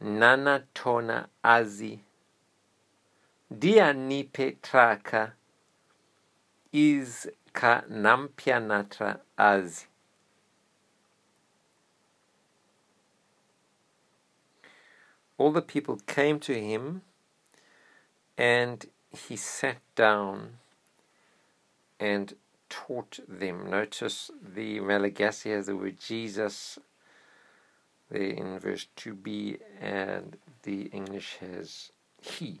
nanatona azi dia nipetraka is ka nampianatra azi all the people came to him and he sat down and taught them notice the malegasi has the word jesus there in verse 2b and the english has he